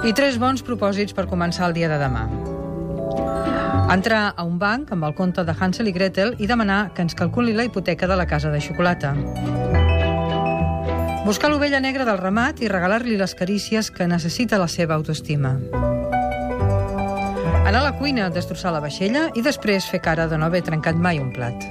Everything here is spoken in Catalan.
I tres bons propòsits per començar el dia de demà. Entrar a un banc amb el compte de Hansel i Gretel i demanar que ens calculi la hipoteca de la casa de xocolata. Buscar l'ovella negra del ramat i regalar-li les carícies que necessita la seva autoestima. Anar a la cuina, destrossar la vaixella i després fer cara de no haver trencat mai un plat.